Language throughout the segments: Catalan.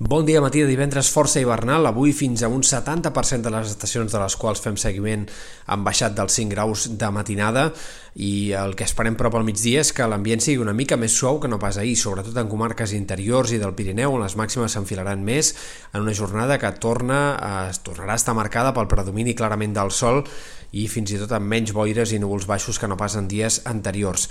Bon dia, matí de divendres força hivernal. Avui fins a un 70% de les estacions de les quals fem seguiment han baixat dels 5 graus de matinada i el que esperem prop al migdia és que l'ambient sigui una mica més suau que no pas ahir, sobretot en comarques interiors i del Pirineu, on les màximes s'enfilaran més en una jornada que torna a, es tornarà a estar marcada pel predomini clarament del sol i fins i tot amb menys boires i núvols baixos que no pas en dies anteriors.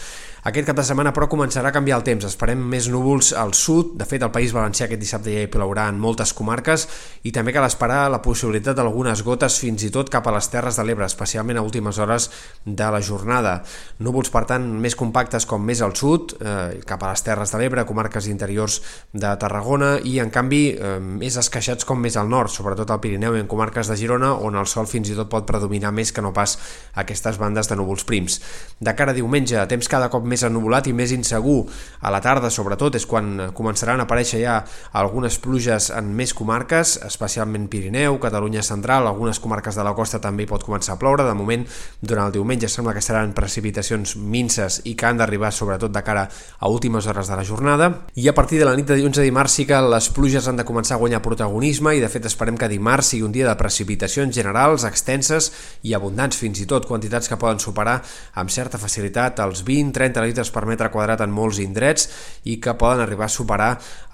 Aquest cap de setmana, però, començarà a canviar el temps. Esperem més núvols al sud. De fet, al País Valencià aquest dissabte ja hi plourà en moltes comarques i també cal esperar la possibilitat d'algunes gotes fins i tot cap a les Terres de l'Ebre, especialment a últimes hores de la jornada. Núvols, per tant, més compactes com més al sud, eh, cap a les Terres de l'Ebre, comarques interiors de Tarragona i, en canvi, eh, més esqueixats com més al nord, sobretot al Pirineu i en comarques de Girona, on el sol fins i tot pot predominar més que no pas aquestes bandes de núvols prims. De cara a diumenge, temps cada cop més ennuvolat i més insegur. A la tarda, sobretot, és quan començaran a aparèixer ja algunes pluges en més comarques, especialment Pirineu, Catalunya central, algunes comarques de la costa també pot començar a ploure. De moment, durant el diumenge sembla que seran precipitacions minces i que han d'arribar sobretot de cara a últimes hores de la jornada. I a partir de la nit de dilluns a dimarts sí que les pluges han de començar a guanyar protagonisme i de fet esperem que dimarts sigui un dia de precipitacions generals, extenses i abundants, fins i tot quantitats que poden superar amb certa facilitat els 20-30 litres per metre quadrat en molts indrets i que poden arribar a superar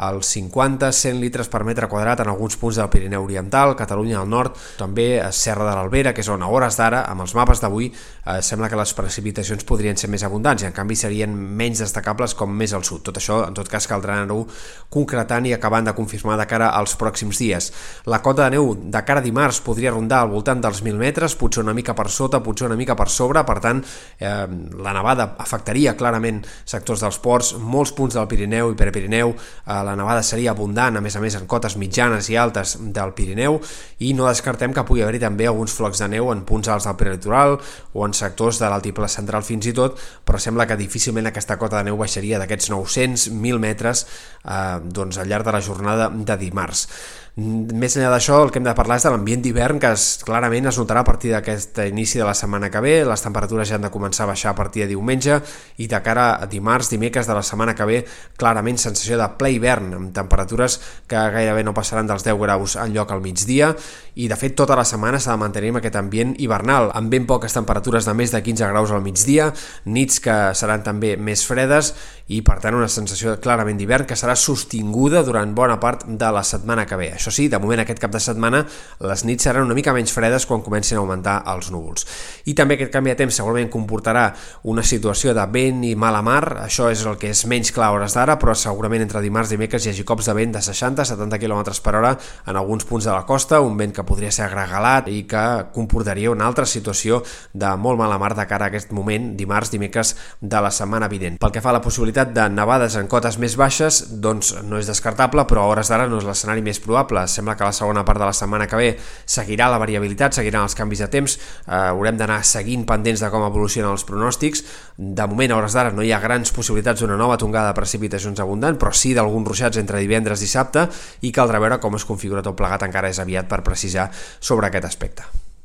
els 50-100 litres per metre quadrat en alguns punts del Pirineu Oriental, Catalunya al nord, també a Serra de l'Albera, que és on a hores d'ara, amb els mapes d'avui, eh, sembla que les precipitacions podrien ser més abundants i en canvi serien menys destacables com més al sud. Tot això, en tot cas, caldrà anar-ho concretant i acabant de confirmar de cara als pròxims dies. La cota de neu de cara a dimarts podria rondar al voltant dels 1.000 metres, potser una mica per sota, potser una mica per sobre, per tant, eh, la nevada afectaria clarament sectors dels ports, molts punts del Pirineu i Prepirineu, eh, la nevada seria abundant, a més a més en cotes mitjanes i altes del Pirineu, i no descartem que pugui haver-hi també alguns flocs de neu en punts alts del prelitoral o en sectors de l'altiple central fins i tot, però sembla que difícilment aquesta cota de neu baixaria d'aquests 900-1.000 metres eh, doncs, al llarg de la jornada de dimarts. Més enllà d'això, el que hem de parlar és de l'ambient d'hivern, que es, clarament es notarà a partir d'aquest inici de la setmana que ve. Les temperatures ja han de començar a baixar a partir de diumenge i de cara a dimarts, dimecres de la setmana que ve, clarament sensació de ple hivern, amb temperatures que gairebé no passaran dels 10 graus en lloc al migdia i de fet tota la setmana s'ha de mantenir aquest ambient hivernal, amb ben poques temperatures de més de 15 graus al migdia, nits que seran també més fredes i per tant una sensació clarament d'hivern que serà sostinguda durant bona part de la setmana que ve. Això sí, de moment aquest cap de setmana les nits seran una mica menys fredes quan comencin a augmentar els núvols. I també aquest canvi de temps segurament comportarà una situació de vent i mala mar, això és el que és menys clar a hores d'ara, però segurament entre dimarts i dimecres hi hagi cops de vent de 60-70 km per hora en alguns punts de la costa, un vent que podria ser agregalat i que comportaria una altra situació de molt mala mar de cara a aquest moment, dimarts, dimecres de la setmana vinent. Pel que fa a la possibilitat de nevades en cotes més baixes doncs no és descartable, però a hores d'ara no és l'escenari més probable. Sembla que la segona part de la setmana que ve seguirà la variabilitat, seguiran els canvis de temps, eh, haurem d'anar seguint pendents de com evolucionen els pronòstics. De moment, a hores d'ara, no hi ha grans possibilitats d'una nova tongada de precipitacions abundant, però sí d'alguns ruixats entre divendres i dissabte i caldrà veure com es configura tot plegat encara és aviat per precisar sobre aquest aspecte.